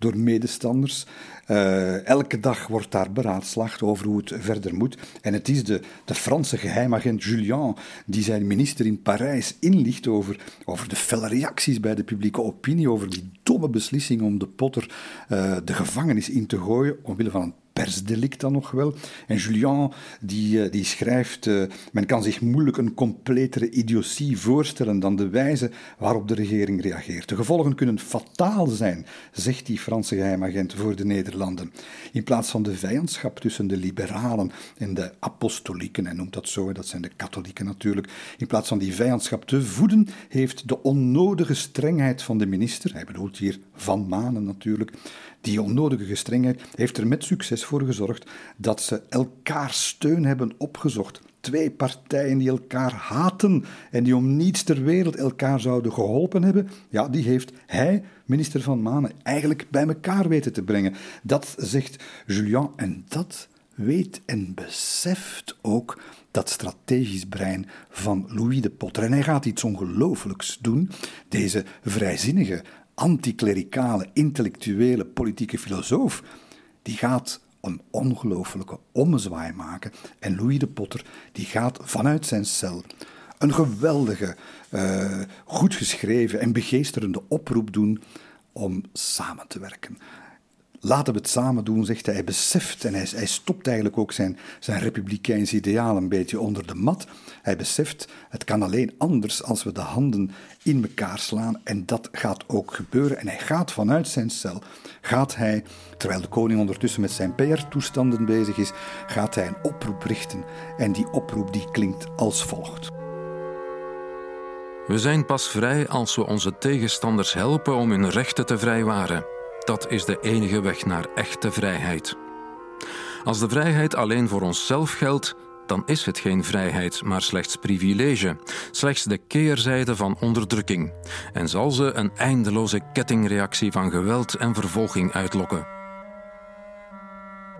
door medestanders. Uh, elke dag wordt daar beraadslaagd over hoe het verder moet. En het is de, de Franse geheimagent Julien die zijn minister in Parijs inlicht over, over de felle reacties bij de publieke opinie, over die domme beslissing om de Potter uh, de gevangenis in te gooien omwille van een persdelict dan nog wel. En Julien die, eh, die schrijft, uh, men kan zich moeilijk een completere idiotie voorstellen dan de wijze waarop de regering reageert. De gevolgen kunnen fataal zijn, zegt die Franse geheimagent voor de Nederlanden. In plaats van de vijandschap tussen de liberalen en de apostolieken, hij noemt dat zo, dat zijn de katholieken natuurlijk, in plaats van die vijandschap te voeden, heeft de onnodige strengheid van de minister, hij bedoelt hier Van Manen natuurlijk, die onnodige gestrengheid heeft er met succes voor gezorgd dat ze elkaar steun hebben opgezocht. Twee partijen die elkaar haten en die om niets ter wereld elkaar zouden geholpen hebben, ja, die heeft hij, minister van Manen, eigenlijk bij elkaar weten te brengen. Dat zegt Julien en dat weet en beseft ook dat strategisch brein van Louis de Potter. En hij gaat iets ongelooflijks doen. Deze vrijzinnige, anticlericale, intellectuele, politieke filosoof, die gaat een ongelooflijke ommezwaai maken. En Louis de Potter die gaat vanuit zijn cel een geweldige, uh, goed geschreven en begeesterende oproep doen om samen te werken. Laten we het samen doen, zegt hij. Hij beseft en hij, hij stopt eigenlijk ook zijn, zijn republikeins ideaal een beetje onder de mat. Hij beseft, het kan alleen anders als we de handen in elkaar slaan. En dat gaat ook gebeuren. En hij gaat vanuit zijn cel, gaat hij, terwijl de koning ondertussen met zijn PR-toestanden bezig is, gaat hij een oproep richten. En die oproep die klinkt als volgt. We zijn pas vrij als we onze tegenstanders helpen om hun rechten te vrijwaren. Dat is de enige weg naar echte vrijheid. Als de vrijheid alleen voor onszelf geldt, dan is het geen vrijheid, maar slechts privilege, slechts de keerzijde van onderdrukking, en zal ze een eindeloze kettingreactie van geweld en vervolging uitlokken.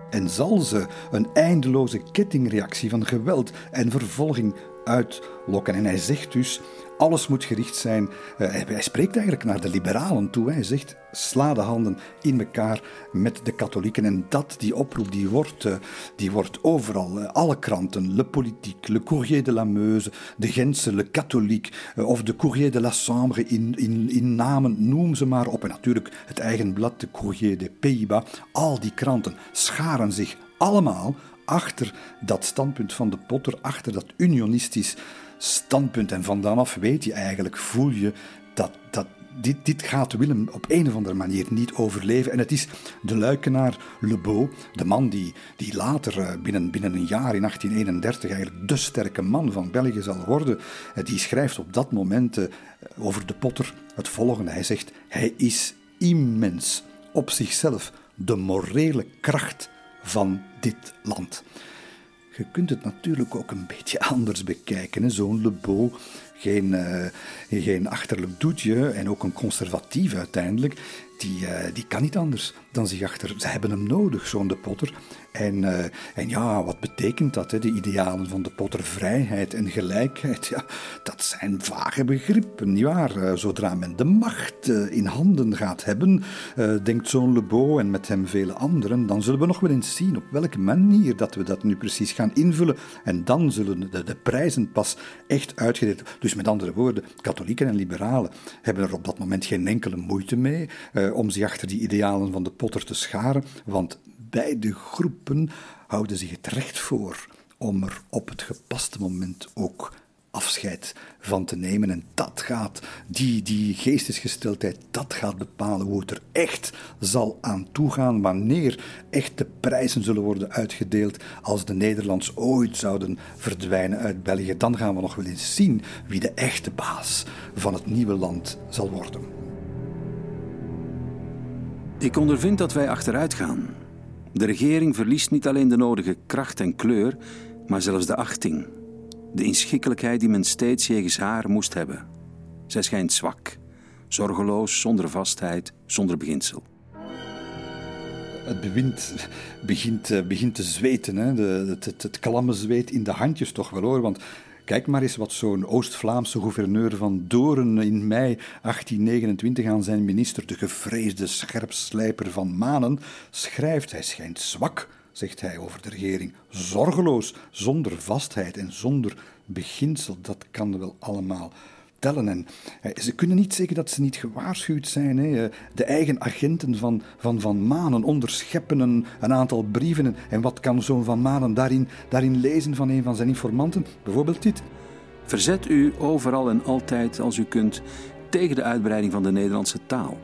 En zal ze een eindeloze kettingreactie van geweld en vervolging uitlokken. En hij zegt dus alles moet gericht zijn. Uh, hij spreekt eigenlijk naar de liberalen toe. Hij zegt: sla de handen in elkaar met de katholieken. En dat, die oproep, die wordt, uh, die wordt overal. Uh, alle kranten, Le Politique, Le Courrier de la Meuse, de Gentse, Le Catholique of de Courrier de la Sambre in, in, in namen, noem ze maar op. En natuurlijk het eigen blad, de Courrier des Pays-Bas. Al die kranten scharen zich allemaal achter dat standpunt van de Potter, achter dat unionistisch standpunt. En van dan af weet je eigenlijk, voel je dat, dat dit, dit gaat Willem op een of andere manier niet overleven. En het is de luikenaar Le Beau, de man die, die later eh, binnen, binnen een jaar in 1831 eigenlijk de sterke man van België zal worden. Eh, die schrijft op dat moment eh, over de Potter het volgende. Hij zegt, hij is immens op zichzelf de morele kracht van dit land. Je kunt het natuurlijk ook een beetje anders bekijken. Zo'n Le Beau, geen, uh, geen achterlijk doetje en ook een conservatief uiteindelijk, die, uh, die kan niet anders dan zich achter. Ze hebben hem nodig, zo'n de Potter. En, uh, en ja, wat betekent dat? Hè? De idealen van de Potter, vrijheid en gelijkheid, ja, dat zijn vage begrippen, nietwaar? Uh, zodra men de macht uh, in handen gaat hebben, denkt zo'n Le Beau en met hem vele anderen, dan zullen we nog wel eens zien op welke manier dat we dat nu precies gaan invullen. En dan zullen de, de prijzen pas echt uitgedeeld. Dus met andere woorden, katholieken en liberalen hebben er op dat moment geen enkele moeite mee om zich achter die idealen van de Potter te scharen, want beide houden zich het recht voor om er op het gepaste moment ook afscheid van te nemen. En dat gaat, die, die geestesgesteldheid, dat gaat bepalen hoe het er echt zal aan toegaan, wanneer echt de prijzen zullen worden uitgedeeld als de Nederlands ooit zouden verdwijnen uit België. Dan gaan we nog wel eens zien wie de echte baas van het nieuwe land zal worden. Ik ondervind dat wij achteruit gaan. De regering verliest niet alleen de nodige kracht en kleur, maar zelfs de achting. De inschikkelijkheid die men steeds jegens haar moest hebben. Zij schijnt zwak, zorgeloos, zonder vastheid, zonder beginsel. Het bewind begint, eh, begint te zweten, hè? De, het, het, het klamme zweet in de handjes toch wel hoor. Want Kijk maar eens wat zo'n Oost-Vlaamse gouverneur van Doren in mei 1829 aan zijn minister, de gevreesde scherpslijper van Manen, schrijft. Hij schijnt zwak, zegt hij over de regering, zorgeloos, zonder vastheid en zonder beginsel. Dat kan wel allemaal En ze kunnen niet zeggen dat ze niet gewaarschuwd zijn. Hè. De eigen agenten van Van, van Manen onderscheppen een, een aantal brieven. En wat kan zo'n Van Manen daarin, daarin lezen van een van zijn informanten? Bijvoorbeeld dit. Verzet u overal en altijd als u kunt tegen de uitbreiding van de Nederlandse taal.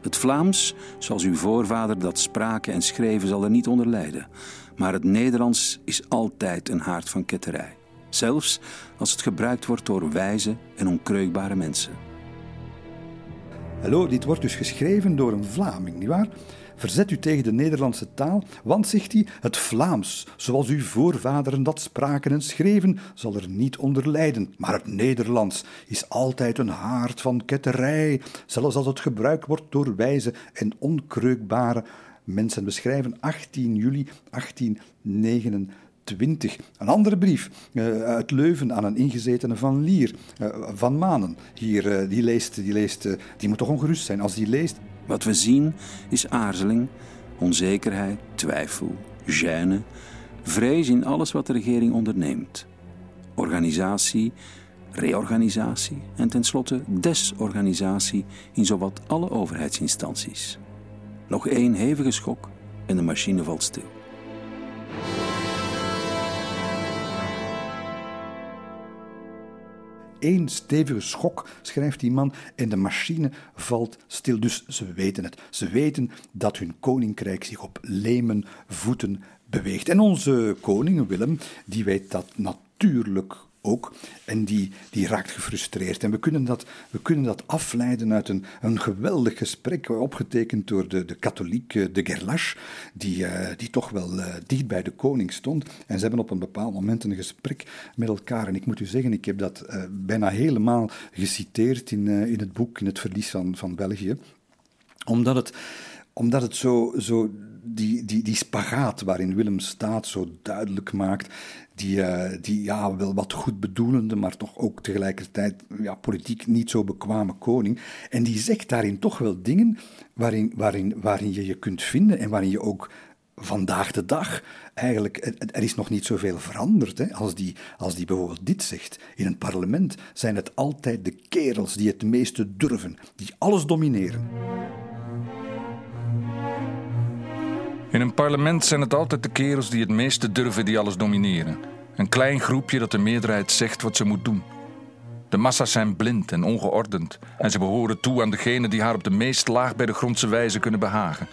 Het Vlaams, zoals uw voorvader dat spraken en schreven, zal er niet onder lijden. Maar het Nederlands is altijd een haard van ketterij. Zelfs als het gebruikt wordt door wijze en onkreukbare mensen. Hallo, dit wordt dus geschreven door een Vlaming, nietwaar? Verzet u tegen de Nederlandse taal, want, zegt hij, het Vlaams, zoals uw voorvaderen dat spraken en schreven, zal er niet onder lijden. Maar het Nederlands is altijd een haard van ketterij, zelfs als het gebruikt wordt door wijze en onkreukbare mensen. beschrijven 18 juli 1829. 20. Een andere brief uh, uit Leuven aan een ingezetene van Lier, uh, van Manen. Hier, uh, die leest, die leest, die moet toch ongerust zijn als die leest. Wat we zien is aarzeling, onzekerheid, twijfel, gêne, vrees in alles wat de regering onderneemt. Organisatie, reorganisatie en tenslotte desorganisatie in zowat alle overheidsinstanties. Nog één hevige schok en de machine valt stil. Één stevige schok, schrijft die man, en de machine valt stil. Dus ze weten het. Ze weten dat hun koninkrijk zich op lemen voeten beweegt. En onze koning Willem, die weet dat natuurlijk ook. En die, die raakt gefrustreerd. En we kunnen dat, we kunnen dat afleiden uit een, een geweldig gesprek, opgetekend door de, de katholiek de Gerlache, die, uh, die toch wel uh, dicht bij de koning stond. En ze hebben op een bepaald moment een gesprek met elkaar. En ik moet u zeggen, ik heb dat bijna helemaal geciteerd in, in het boek, in het verlies van, van België. Omdat het, omdat het zo, zo die, die, die spagaat waarin Willem staat zo duidelijk maakt die, uh, die ja, wel wat goed bedoelende, maar toch ook tegelijkertijd ja, politiek niet zo bekwame koning. En die zegt daarin toch wel dingen waarin, waarin, waarin je je kunt vinden en waarin je ook vandaag de dag eigenlijk, er is nog niet zoveel veranderd. Hè? Als, die, als die bijvoorbeeld dit zegt. In een parlement zijn het altijd de kerels die het meeste durven, die alles domineren. In een parlement zijn het altijd de kerels die het meeste durven die alles domineren. Een klein groepje dat de meerderheid zegt wat ze moet doen. De massa's zijn blind en ongeordend en ze behoren toe aan degenen die haar op de meest laag bij de grondse wijze kunnen behagen.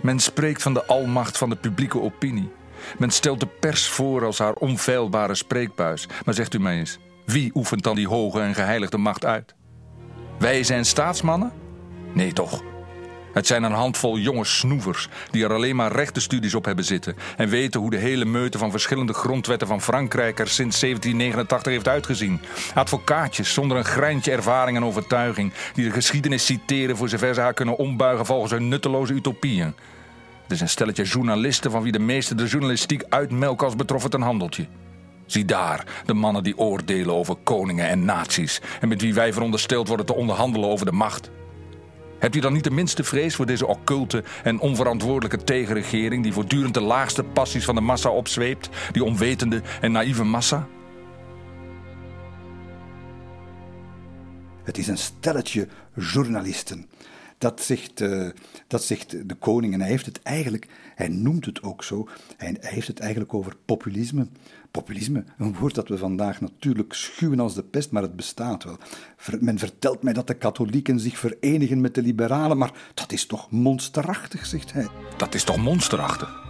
Men spreekt van de almacht van de publieke opinie. Men stelt de pers voor als haar onfeilbare spreekbuis. Maar zegt u mij eens, wie oefent dan die hoge en geheiligde macht uit? Wij zijn staatsmannen? Nee toch. Het zijn een handvol jonge snoevers die er alleen maar rechtenstudies op hebben zitten en weten hoe de hele meute van verschillende grondwetten van Frankrijk er sinds 1789 heeft uitgezien. Advocaatjes zonder een greintje ervaring en overtuiging die de geschiedenis citeren voor zover ze haar kunnen ombuigen volgens hun nutteloze utopieën. Het is een stelletje journalisten van wie de meeste de journalistiek uitmelken als betrof het een handeltje. Zie daar, de mannen die oordelen over koningen en naties en met wie wij verondersteld worden te onderhandelen over de macht. Hebt u dan niet de minste vrees voor deze occulte en onverantwoordelijke tegenregering die voortdurend de laagste passies van de massa opzweept, die onwetende en naïeve massa? Het is een stelletje journalisten. Dat zegt, uh, dat zegt de koning en hij heeft het eigenlijk, hij noemt het ook zo, hij heeft het eigenlijk over populisme. Populisme, een woord dat we vandaag natuurlijk schuwen als de pest, maar het bestaat wel. Men vertelt mij dat de katholieken zich verenigen met de liberalen, maar dat is toch monsterachtig, zegt hij. Dat is toch monsterachtig?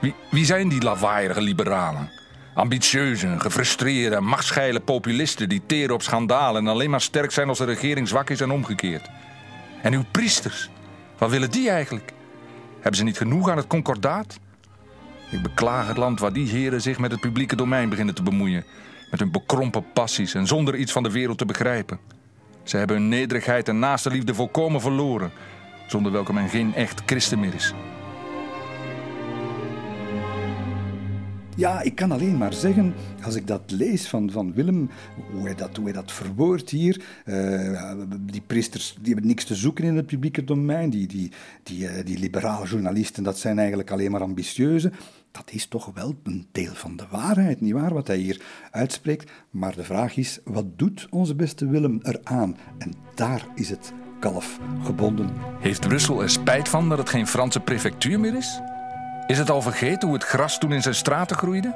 Wie, wie zijn die lawaaierige liberalen? Ambitieuze, gefrustreerde, machtsgeile populisten die teren op schandalen en alleen maar sterk zijn als de regering zwak is en omgekeerd. En uw priesters, wat willen die eigenlijk? Hebben ze niet genoeg aan het concordaat? Ik beklaag het land waar die heren zich met het publieke domein beginnen te bemoeien. Met hun bekrompen passies en zonder iets van de wereld te begrijpen. Ze hebben hun nederigheid en naaste liefde volkomen verloren, zonder welke men geen echt christen meer is. Ja, ik kan alleen maar zeggen, als ik dat lees van, van Willem, hoe hij dat, hoe hij dat verwoordt hier. Uh, die priesters die hebben niks te zoeken in het publieke domein. Die, die, die, uh, die liberale journalisten, dat zijn eigenlijk alleen maar ambitieuze. dat is toch wel een deel van de waarheid, nietwaar, wat hij hier uitspreekt. Maar de vraag is, wat doet onze beste Willem eraan? En daar is het kalf gebonden. Heeft Brussel er spijt van dat het geen Franse prefectuur meer is? Is het al vergeten hoe het gras toen in zijn straten groeide?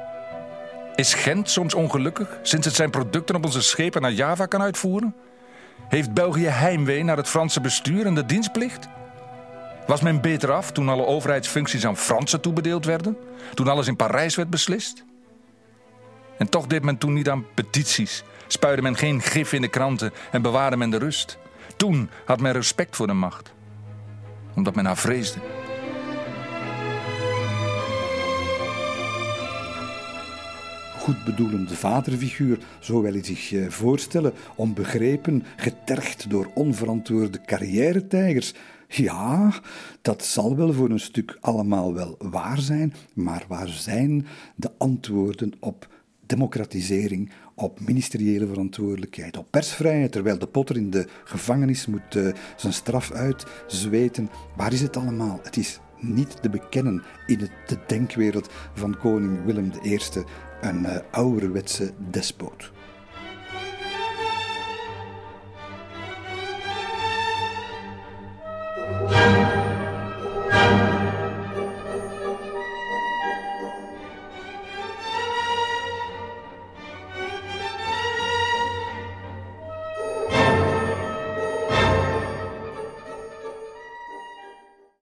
Is Gent soms ongelukkig sinds het zijn producten op onze schepen naar Java kan uitvoeren? Heeft België heimwee naar het Franse bestuur en de dienstplicht? Was men beter af toen alle overheidsfuncties aan Fransen toebedeeld werden? Toen alles in Parijs werd beslist? En toch deed men toen niet aan petities, spuide men geen gif in de kranten en bewaarde men de rust. Toen had men respect voor de macht, omdat men haar vreesde. Goedbedoelende vaderfiguur, zo wil hij zich eh, voorstellen, onbegrepen, getergd door onverantwoorde carrière-tijgers. Ja, dat zal wel voor een stuk allemaal wel waar zijn, maar waar zijn de antwoorden op democratisering, op ministeriële verantwoordelijkheid, op persvrijheid, terwijl de potter in de gevangenis moet uh, zijn straf uitzweten. Waar is het allemaal? Het is niet te bekennen in de denkwereld van koning Willem I, een uh, ouderwetse despoot.